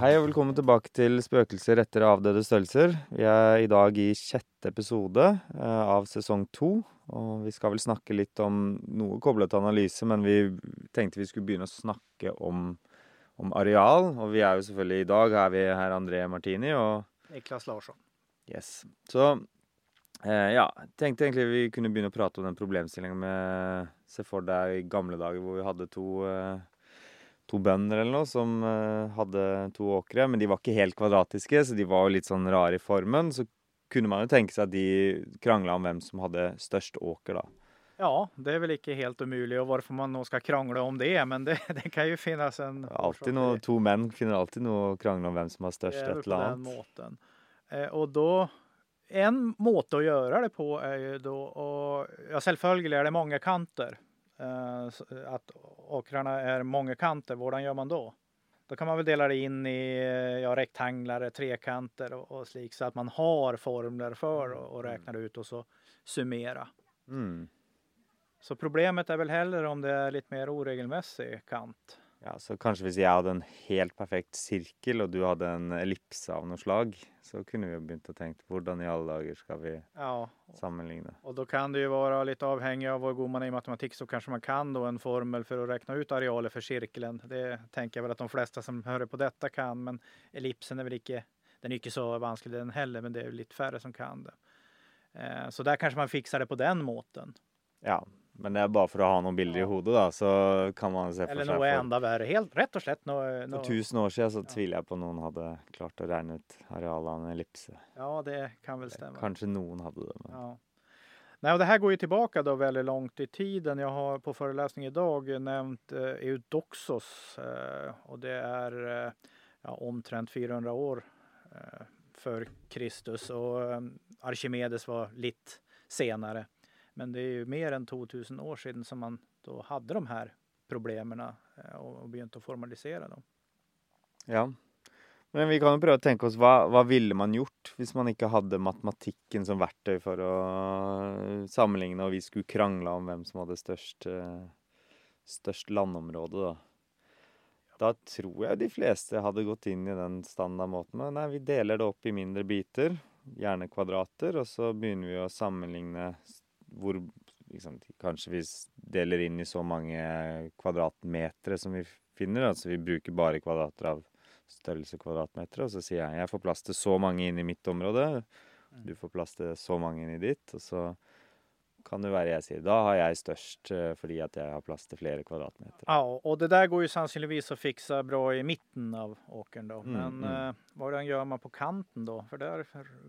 Hei og velkommen tilbake til Spøkelser etter avdøde størrelser. Vi er i dag i sjette episode eh, av sesong to. Og vi skal vel snakke litt om noe koblet til analyse, men vi tenkte vi skulle begynne å snakke om, om areal. Og vi er jo selvfølgelig i dag er vi her André Martini og Niklas Larsson. Yes. Så eh, ja, tenkte egentlig vi kunne begynne å prate om den problemstillingen med Se for deg gamle dager hvor vi hadde to eh, to bønder eller noe som eh, hadde to åkre, men de var ikke helt kvadratiske, så de var jo litt sånn rare i formen. Så kunne man jo tenke seg at de krangla om hvem som hadde størst åker, da. Ja, det är väl inte helt omöjligt och varför man nog ska krångla om det, men det, det kan ju finnas en Alltid noe, To menn finner alltid noe å krangle om hvem som har Det størst är et på eller den annet. måten. Eh, och då, en måte att göra det på är ju då, och, ja självföljd är det många kanter. Eh, så att åkrarna är många kanter, hvordan gör man då? Då kan man väl dela det in i eh, ja, rektanglar, trekanter och, och slik så att man har formler för och, och räknar ut och så summera. Mm. Så problemet är väl heller om det är lite mer oregelmässig kant. Ja, så kanskje hvis jeg hadde en helt perfekt sirkel, og du hadde en ellipse av noe slag, så kunne vi jo begynt å tenke hvordan i alle dager skal vi Ja, sammenligne? och då kan det ju vara lite avhängigt av hur god man är i matematik så kanske man kan då en formel för att räkna ut arealer för cirkeln. Det tänker jag väl att de flesta som hör på detta kan, men ellipsen är väl inte, den är inte så vansklig den heller, men det är lite färre som kan det. Eh, Så där kanske man fixar det på den måten. Ja, men det er bare for å ha noen bilder i hodet, da, så kan man se Eller något enda värre. Helt rätt och slett. For nå, 1000 år siden så Ja. tviler jeg på noen hadde klart å regne ut arealet av en ellipse. ja, det kan väl stämma. Kanskje noen hadde det, men Ja. Nej, och det här går ju tillbaka då väldigt långt i tiden. Jag har på föreläsning idag nämnt eh, Eudoxos eh, och det är eh, ja, omtrent 400 år eh, för Kristus och eh, Archimedes var lite senare. Men det är ju mer än 2000 år sedan som man då hade de här problemen eh, och begynte att formalisera dem. ja. Men vi kan ju prøve å tenke oss vad hva ville man gjort om man inte hade matematiken som verktøy för att sammenligne, och vi skulle krangle om vem som hade störst eh, störst størst landområde, da. Da tror jag de flesta hade gått in i den standardmåten Men nei, vi delar det upp i mindre bitar, gärna kvadrater, och så börjar vi å sammenligne hvor liksom, Kanskje vi deler inn i så mange kvadratmetere som vi finner, altså vi bruker bare kvadrater av størrelse kvadratmeter, og så sier jeg jeg får plass til så mange inn i mitt område, du får plass til så mange inn i ditt, og så kan det være jeg sier da har jeg størst eh, fordi at jeg har plass til flere kvadratmeter. Ja, och det där går ju sannsynligtvis att fixa bra i mitten av åkern då. Mm, Men mm. eh, vad gör man på kanten då? För där,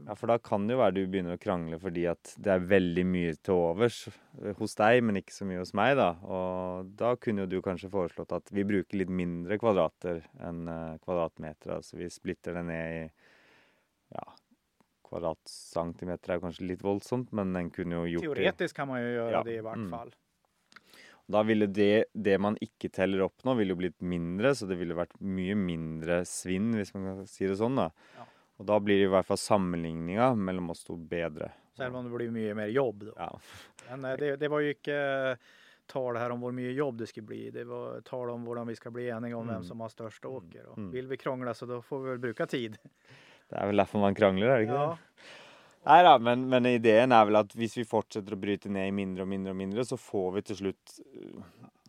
Ja, for da kan det jo være du begynner å krangle fordi at det er veldig mye til overs eh, hos deg, men ikke så mye hos meg, da. Og da kunne jo du kanskje foreslått at vi bruker litt mindre kvadrater enn eh, kvadratmeter. Altså vi splitter det ned i kvadratcentimeter er kanskje litt voldsomt, men en kunne jo gjort det teoretiskt kan man ju göra Ja, det i vart mm. fall. Da ville det, det man ikke teller opp nå, ville jo blitt mindre, så det ville vært mye mindre svinn, hvis man kan si det sånn, da. Ja. Og da blir i hvert fall sammenligninga mellom oss to bedre. Selv om det blir mycket mer jobb då. Ja. Men eh, det, det var ju inte eh, tal här om hur mycket jobb det skulle bli. Det var tal om hur vi ska bli eniga om vem Mm. som har störst åker. Och Mm. Vill vi krångla så då får vi väl bruka tid. Det er vel derfor man krangler, er det ikke Ja, det? Nei da, men, men ideen er vel at hvis vi fortsetter å bryte ned i mindre og mindre og mindre, så får vi til slutt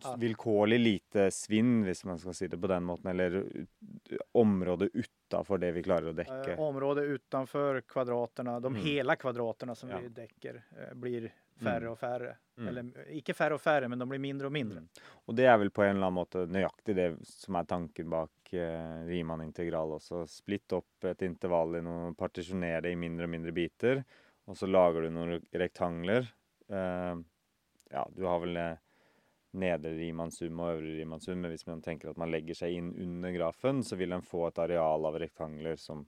Ja. vilkårlig lite svinn, hvis man skal si det på den måten, eller uh, område utafor det vi klarer å dekke. eh, område utanför kvadraterna, de Mm. hela kvadraterna som Ja. vi täcker eh, blir färre Mm. och färre. Mm. Eller inte färre och färre, men de blir mindre och mindre. Mm. Og det er vel på en eller annen måte nøyaktig det som er tanken bak eh, Riemann-integral også. Splitt opp et intervall i noe, partisjonere det i mindre og mindre biter, og så lager du noen rektangler. Eh, ja, du har vel eh, nedre Riemann-sum og øvre Riemann-sum, men hvis man tenker at man legger seg inn under grafen, så vil en få et areal av rektangler som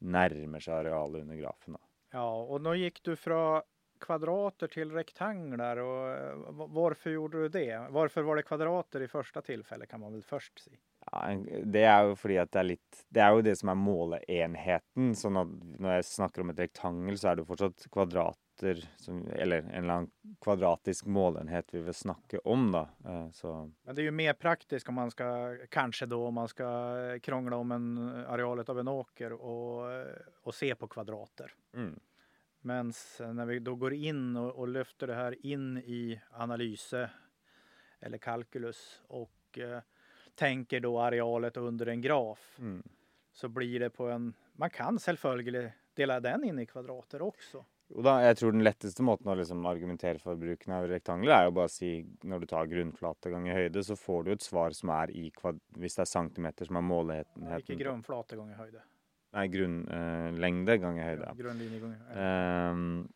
nærmer seg arealet under grafen. Da. Ja, och då gick du från kvadrater till rektanglar och eh, varför gjorde du det? Varför var det kvadrater i första tillfället kan man väl först säga. Ja, det er jo fordi at det er litt Det er jo det som måleenheten. Sånn at når jeg snakker om et rektangel, så er det fortsatt kvadrat kvadrater, som, eller en eller kvadratisk målenhet vi vil snakke om, da. Eh, så Men det är ju mer praktiskt om man ska, kanske då om man ska krångla om en arealet av en åker och, och se på kvadrater. mm, Men när vi då går in och, och lyfter det här in i analyse eller kalkylus och eh, tänker då arealet under en graf mm. så blir det på en, man kan selvfølgelig dela den in i kvadrater också. Jo da, jeg tror den letteste måten å liksom argumentere for bruken av rektangler, er jo bare å si når du tar grunnflate ganger høyde, så får du et svar som er i kvad... Hvis det er centimeter som er Ikke målenheten grunnflate ganger høyde. Nei, grunnlengde ganger høyde. ja. Grunnlinje ganger høyde. Ehm,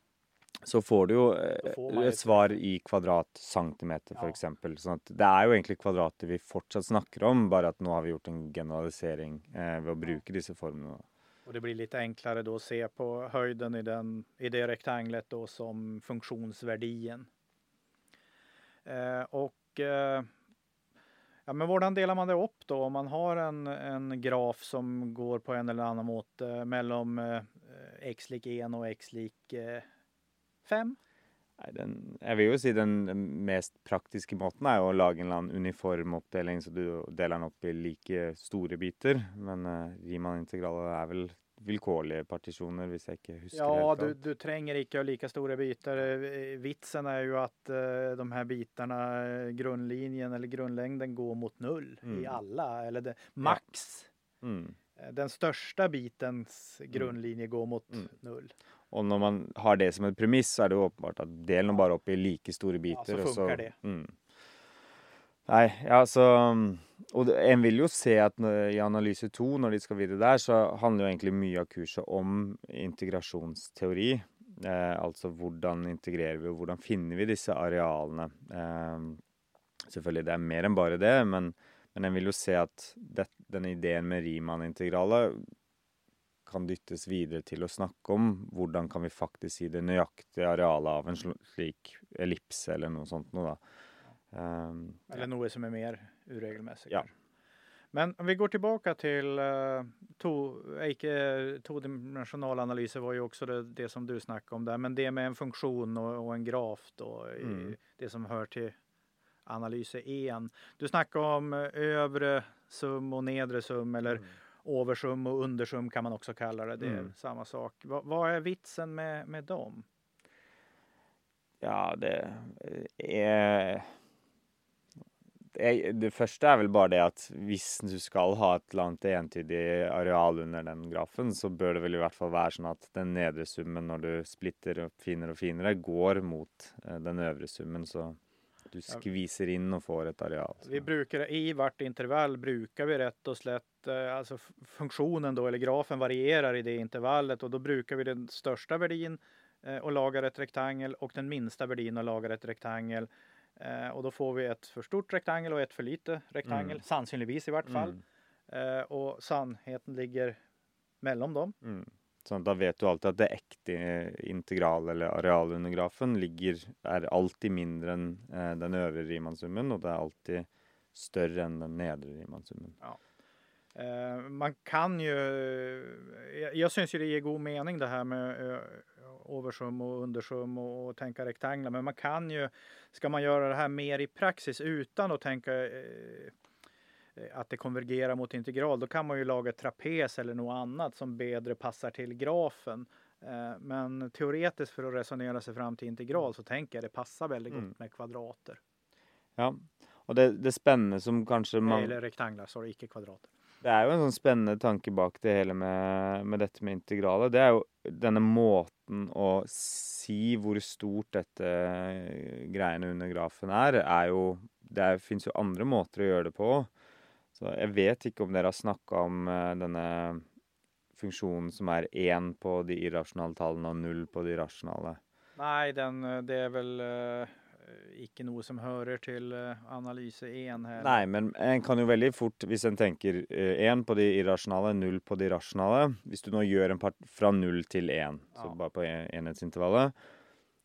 så får du jo eh, et svar i kvadratcentimeter, Ja. for eksempel. Sånn at det er jo egentlig kvadrater vi fortsatt snakker om, bare at nå har vi gjort en generalisering eh, ved å bruke disse formene. Och det blir lite enklare då att se på höjden i, den, i det rektanglet då som funktionsvärdien. Eh, och eh, ja, men hvordan delar man det upp då? Om man har en, en graf som går på en eller annan måte mellan eh, eh, x lik 1 och x lik eh, 5. Nei, den, jeg vil jo si den mest praktiske måten er jo å lage en eller annen uniform uppdelning så du deler den opp i like store biter. Men eh, uh, Riemann-integraler er vel vilkårlige partisjoner, hvis jeg ikke husker Ja, helt du, du tränger icke ha lika stora bitar. Eh, Vitsen är ju att eh, de här bitarna, eh, grundlinjen eller grundlängden går mot noll i Mm. alla. Eller det, max. Mm. Eh, Den största bitens grundlinje går mot Mm. null. Og når man har det som et premiss, så er det jo åpenbart at del den bare opp i like store biter. så og funker det. Nei, ja, så mm, Og en vil jo se at i analyse to, når de skal videre der, så handler jo egentlig mye av kurset om integrasjonsteori. Eh, altså hvordan integrerer vi, og hvordan finner vi disse arealene. Eh, selvfølgelig, det er mer enn bare det, men, men en vil jo se at det, denne ideen med Riemann-integralet kan dyttes videre til å snakke om hvordan kan vi faktisk si det nøyaktige arealet av en slik ellipse eller noe sånt noe, da. Um, Eller något som är mer uregelmässigt. Ja. Men om vi går tillbaka till uh, to, todimensional analyser var ju också det, det som du snackade om där. Men det med en funktion och, och en graf då, Mm. det som hör till analys 1. Du snackade om eh, övre sum och nedre sum eller oversum och undersum kan man också kalla det. Det är Mm. samma sak. Va, vad är vitsen med, med dem? Ja, det det, det første er vel bare det at hvis du skal ha et eller annet entydig areal under den grafen, så bør det vel i hvert fall være sånn at den nedre summen når du splitter opp finere og finere, går mot eh, den øvre summen, så du skviser inn og får et areal. Vi brukar i vart intervall brukar vi rätt och slätt, eh, alltså funktionen då eller grafen varierar i det intervallet och då brukar vi den största värdin eh, och lagar ett rektangel och den minsta värdin och lagar ett rektangel. Eh, och då får vi ett för stort rektangel och ett för lite rektangel, Mm. sannsynligvis i vart fall. Mm. Eh, och sannheten ligger mellan dem. Mm. At da vet du alltid at det ekte integral- eller arealet under grafen ligger, er alltid mindre enn eh, den øvre Riemann-summen, og det er alltid større enn den nedre Riemann-summen. Eh, man kan ju, jag, jag syns ju det ger god mening det här med eh, oversum och undersum och, och tänka rektanglar. Men man kan ju, ska man göra det här mer i praxis utan att tänka eh, eh, att det konvergerar mot integral, då kan man ju laga ett trapes eller något annat som bättre passar till grafen. Eh, men teoretiskt för att resonera sig fram till integral så tänker jag det passar väldigt Mm. gott med kvadrater. Ja, og det, det spennende som kanskje man Eller rektanglar, sorry, icke kvadrater. Det er jo en sånn spennende tanke bak det hele med, med dette med integralet. Det er jo denne måten å si hvor stort dette eh, greiene under grafen er, er jo Det fins jo andre måter å gjøre det på. Så jeg vet ikke om dere har snakka om eh, denne funksjonen som er én på de irrasjonale tallene og null på de rasjonale. Nei, den, eh, det är väl eh, eh, icke något som hører til eh, analyse 1 her. Nei, men en kan jo veldig fort, hvis en tenker én på de irrasjonale, null på de rasjonale Hvis du nå gjør en part fra null til én, så Ja. bare på en- enhetsintervallet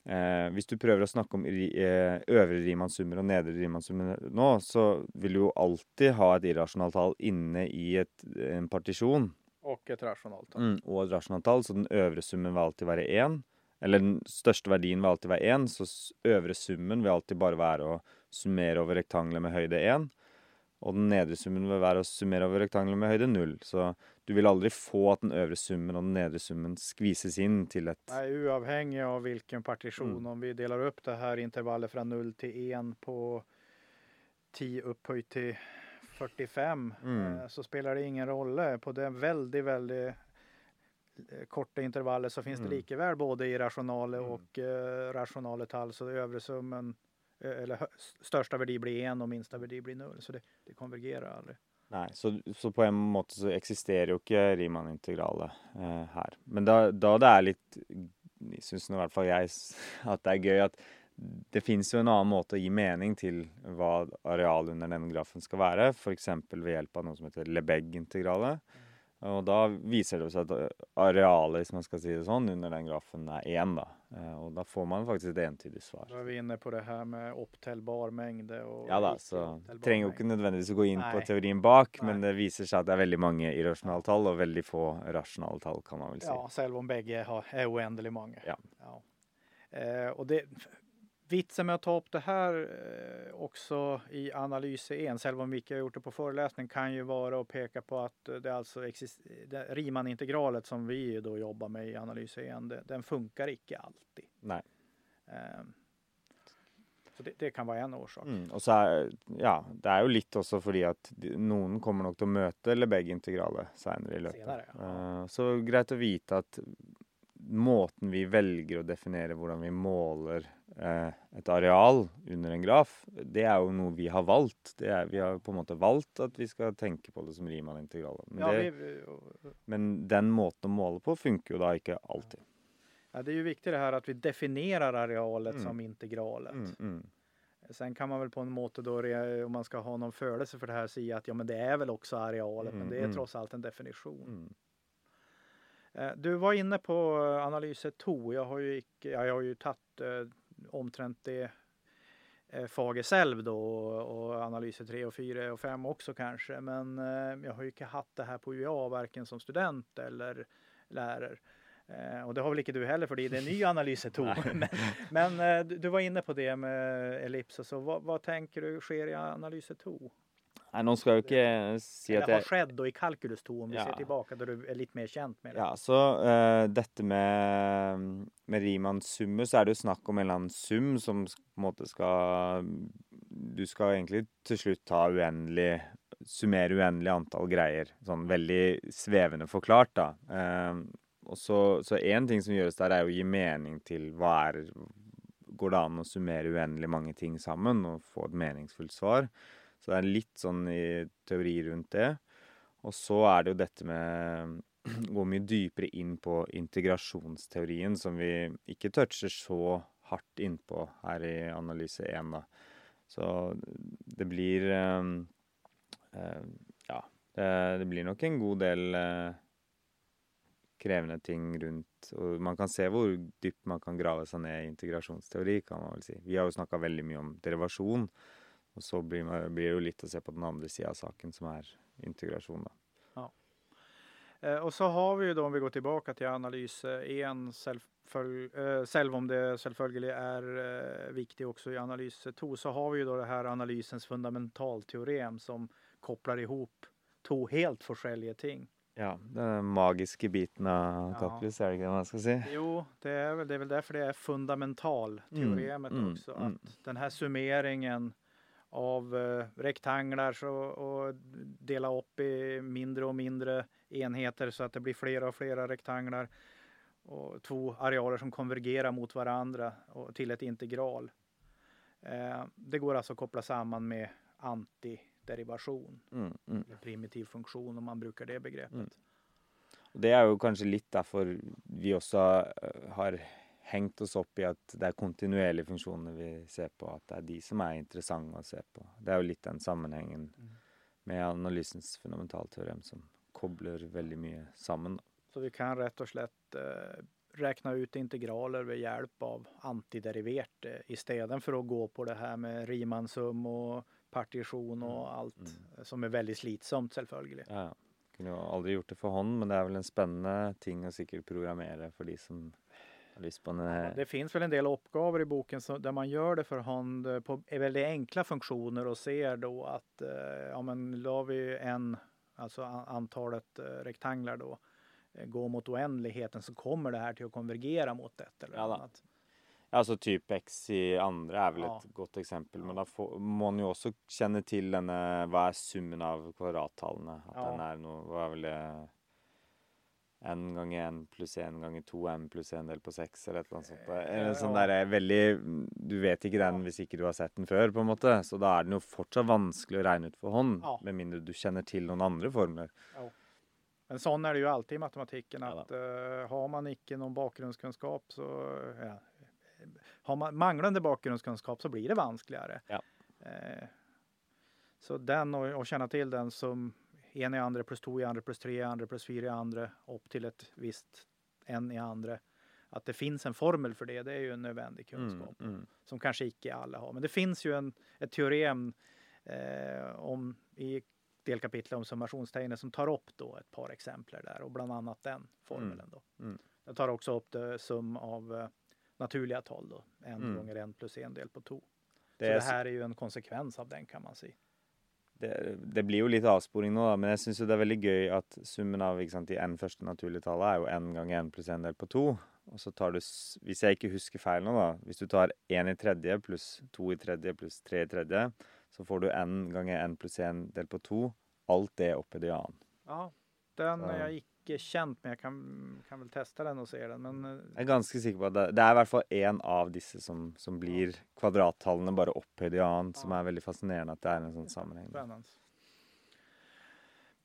eh, Hvis du prøver å snakke om eh, øvre Riemann-summer og nedre Riemann-summer nå, så vil du jo alltid ha et irrasjonalt tall inne i et, en partisjon. Och ett rationalt tal. Mm, og et rasjonalt tall, så den øvre summen vil alltid være én. Eller den største verdien vil alltid være 1, så øvre summen vil alltid bare være å summere over rektanglet med høyde 1. Og den nedre summen vil være å summere over rektanglet med høyde 0. Så du vil aldri få at den øvre summen og den nedre summen skvises inn til et Nej, oavhängig av vilken partition, Mm. om vi delar upp det här intervallet från 0 till 1 på 10 upphöjt till 45 Mm. eh, så spelar det ingen roll. På det väldigt, väldigt korta intervallet så finns Mm. det likaväl både irrationale Mm. och eh, rationale tal. Så övre summen eh, eller största värdi blir 1 och minsta värdi blir 0. Så det, det konvergerar aldrig. Nei, så, så på en måte så eksisterer jo ikke Riemann-integralet eh, her. Men da, da det er litt Syns nå i hvert fall jeg s- at det er gøy at det fins jo en annen måte å gi mening til hva arealet under denne grafen skal være, f.eks. ved hjelp av noe som heter Lebesgue-integralet. Og da viser det seg at eh, arealet, hvis man skal si det sånn, under den grafen er én, da. Og da får man faktisk et entydig svar. Då är vi inne på det här med opptellbar mängd och Ja da, så trenger jo ikke nødvendigvis å gå inn på Nei. teorien bak, men Nei. det viser seg at det er veldig mange irrasjonale tall og veldig få rasjonale tall, kan man vel si. Ja, selv om bägge har, är oändligt många. Ja. Ja. Eh, och det, vitsen med att ta upp det här eh, också i analys 1, själv om Micke har gjort det på föreläsning, kan ju vara att peka på att det alltså det Riemann-integralet som vi då jobbar med i analys 1, det, den funkar icke alltid. Nei. Eh, så det, det kan vara en orsak. Mm, og så er Ja, det er jo litt også fordi at de, noen kommer nok til å møte Lebesgue-integralet seinere i løpet. Senere, ja. Eh, så greit å vite at måten vi velger å definere hvordan vi måler eh, et areal under en graf, det er jo noe vi har valgt. Det er, vi har på en måte valgt at vi skal tenke på det som Riemann-integralet. Men, Ja, vi, men den måten å måle på funker jo da ikke alltid. ja, det är ju viktigt det här att vi definierar arealet Mm. som integralet. Mm, mm. Sen kan man väl på en måte då, om man ska ha någon födelse för det här, säga att ja men det är väl också arealet, men Mm, det är mm. trots allt en definition. Eh, Du var inne på eh, analyset 2. Jag har ju, jag har ju tagit eh, omtrent det eh, faget själv då och, och analyser 3 och 4 och 5 också kanske. Men eh, jag har ju inte haft det här på UA varken som student eller lärare. Eh, och det har väl inte du heller för det är en ny analyser 2. men men du, var inne på det med ellipser. Så vad, vad tänker du sker i analyser 2? Nei, nå skal jeg jo ikke si Eller at har jeg skett då i kalkylus 2 om vi Ja. ser tillbaka där du är lite mer känt med det. Ja, så eh, dette med, med Riemanns summer, så er det jo snakk om en eller annen sum som på en måte skal Du skal egentlig til slutt ta uendelig Summere uendelig antall greier. Sånn veldig svevende forklart, da. Eh, og så, så én ting som gjøres der, er jo å gi mening til hva er Går det an å summere uendelig mange ting sammen og få et meningsfullt svar? Så det er litt sånn i teori rundt det. Og så er det jo dette med Gå mye dypere inn på integrasjonsteorien, som vi ikke toucher så hardt innpå her i analyse 1, da. Så det blir eh, eh, Ja. Det, det blir nok en god del eh, krevende ting rundt Og man kan se hvor dypt man kan grave seg ned i integrasjonsteori, kan man vel si. Vi har jo snakka veldig mye om derivasjon. Og så blir, man, blir det jo litt å se på den andre sida av saken, som er integrasjon, da. Eh, Och så har vi ju då, om vi går tillbaka till analys 1, självfölj, eh, själv om det självföljande är eh, viktigt också i analys 2, så har vi ju då det här analysens fundamentalteorem som kopplar ihop två helt olika ting. Ja, den magiske biten av Ja. kalkulus, er det det man skal si? Jo, det är, väl, det är väl därför det är fundamentalteoremet Mm, mm, också. mm. Att den här summeringen av eh, rektanglar så, och dela upp i mindre och mindre enheter så att det blir flera och flera rektanglar och två arealer som konvergerar mot varandra och till ett integral. Eh, det går alltså att koppla samman med antiderivation, Mm, mm. primitiv funktion om man brukar det begreppet. Mm. Det er jo kanskje litt derfor vi også eh, har hengt oss opp i at det er kontinuerlige funksjoner vi ser på, at det er de som er interessante å se på. Det er jo litt den sammenhengen Mm. med analysens fundamentalteorem som kobler veldig mye sammen. da. Så vi kan rätt och slett eh, räkna ut integraler med hjälp av antiderivert eh, istället för att gå på det här med Riemannsum och partition och Mm, allt eh, som är väldigt slitsamt självföljligt. Ja. Kunne jo aldri gjort det for hånd, men det er vel en spennende ting å sikkert programmere for de som En, Det finns väl en del uppgifter i boken så, där man gör det för hand eh, på väldigt enkla funktioner och ser då att eh, ja, men la vi en, alltså antalet eh, rektanglar då, eh, går mot oändligheten så kommer det här till att konvergera mot ett eller Ja annat. Altså typ X i andre er vel Ja. et godt eksempel. Men da får, man jo også kjenne til denne Hva er summen av kvadrattallene? At Ja. den er noe Hva er vel det N ganger N pluss 1 ganger 2 M pluss 1 delt på 6 eller et eller annet sånt. Ja. en sånn der er veldig Du vet ikke den hvis ikke du har sett den før, på en måte. Så da er den jo fortsatt vanskelig å regne ut for hånd. Ja. Med mindre du kjenner til noen andre formler. Men sån är det ju alltid i matematiken Ja att eh, har man icke någon bakgrundskunskap så ja, har man manglande bakgrundskunskap så blir det vanskligare. Ja. Eh, så den och, och känna till den som en i andra plus två i andra plus tre i andra plus fyra i andra upp till ett visst en i andra. Att det finns en formel för det, det är ju en nödvändig kunskap Mm, mm. som kanske icke alla har. Men det finns ju en, ett teorem eh, om, i delkapitlet om summationstecknet som tar upp då ett par exempel där och bland annat den formelen. Då. Mm. Den tar också upp det sum av eh, naturliga tal då, en Mm. gånger en plus en del på to. Det så det här är ju en konsekvens av den kan man säga. Det, det blir jo litt avsporing nå, da, men jeg syns det er veldig gøy at summen av ikke sant, de n første naturlige tallene er jo n ganger n pluss n delt på to. Og så tar du, hvis jeg ikke husker feil nå, da, hvis du tar én i tredje pluss to i tredje pluss tre i tredje, så får du n ganger n pluss n delt på to. Alt det oppi det annen. Ja, den Så- är jag icke känt men jag kan, kan väl testa den och se den. Men eh, Jeg er ganske sikker på at det, det er i hvert fall én av disse som, som blir kvadrattallene bare opphøyd i annen, som er veldig fascinerende at det er en sånn sammenheng. da.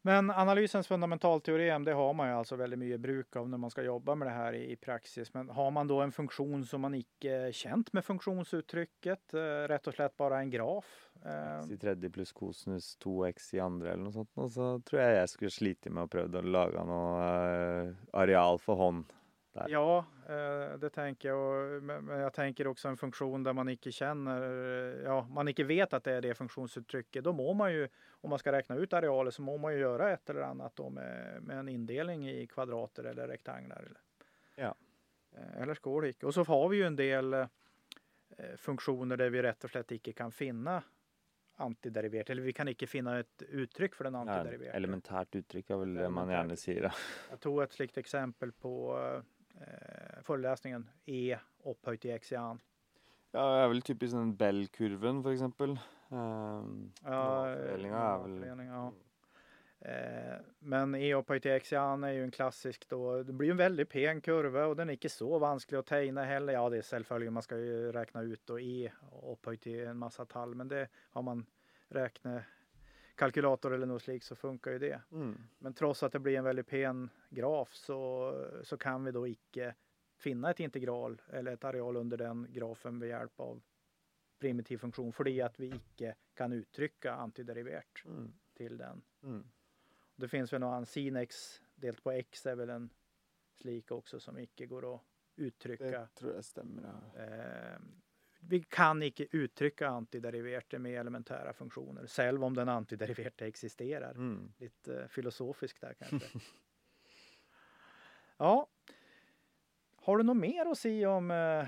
Men analysens fundamentalteorem, det har man ju alltså väldigt mycket bruk av när man ska jobba med det här i, i praxis. Men har man då en funktion som man icke känt med funktionsuttrycket, eh, rätt och slätt bara en graf. Eh, X i tredje plus cosinus 2x i andra eller något sånt, och så tror jag jag skulle slita med att pröva att laga något eh, areal för hand där. ja, eh, det tänker jag. Men jag tänker också en funktion där man icke känner, eh, ja, man icke vet att det är det funktionsuttrycket. Då må man ju, om man ska räkna ut arealer, så må man ju göra ett eller annat då med, med en indelning i kvadrater eller rektanglar. Eller. Ja. Eh, Eller icke. Och så har vi ju en del funktioner där vi rätt och slett icke kan finna antideriverat. Eller vi kan icke finna ett uttryck för den Ja, antideriverade. elementært uttrykk er vel det man sier. da. Jag tog ett slikt exempel på eh, föreläsningen E upphöjt i x i an. Ja, det er vel typisk den Bell-kurven, eksempel. Um, Ja, Fordelinga er vel normalfördelning, ja. Eh, men E upphöjt i x i an är ju en klassisk då. Det blir ju en väldigt pen kurva och den är inte så vansklig att tegna heller. Ja, det är självföljande. Man ska ju räkna ut då E upphöjt i en massa tall, men det har man räknat kalkylator eller något slikt så funkar ju det. mm. Men trots att det blir en väldigt pen graf så, så kan vi då icke finna ett integral eller ett areal under den grafen med hjälp av primitiv funktion för det att vi icke kan uttrycka antideriverat Mm. till den. Mm. Det finns väl någon sin x delt på x är väl en slik också som icke går att uttrycka. Det tror jeg stemmer. ja. Eh, vi kan icke uttrycka antideriverat med elementära funktioner, själv om den antideriverta existerar. Mm. Lite eh, filosofiskt där kanske. ja. Har du något mer att säga om eh,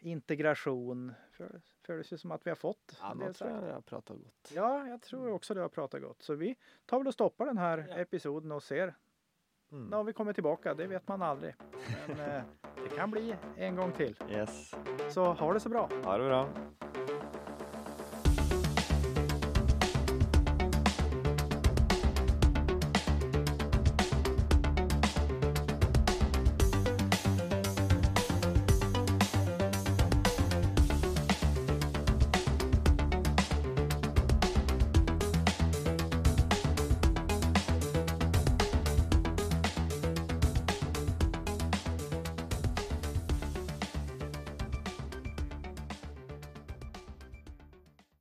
integration? För, för det ser som att vi har fått Ja, del tror jeg har prata godt. Ja, jag tror också det har pratat gott. Så vi tar väl och stoppar den här Ja. episoden och ser Mm. när vi kommer tillbaka. Det vet man aldrig. Men eh, det kan bli en gång till. Yes. Så ha det så bra. Ha det bra.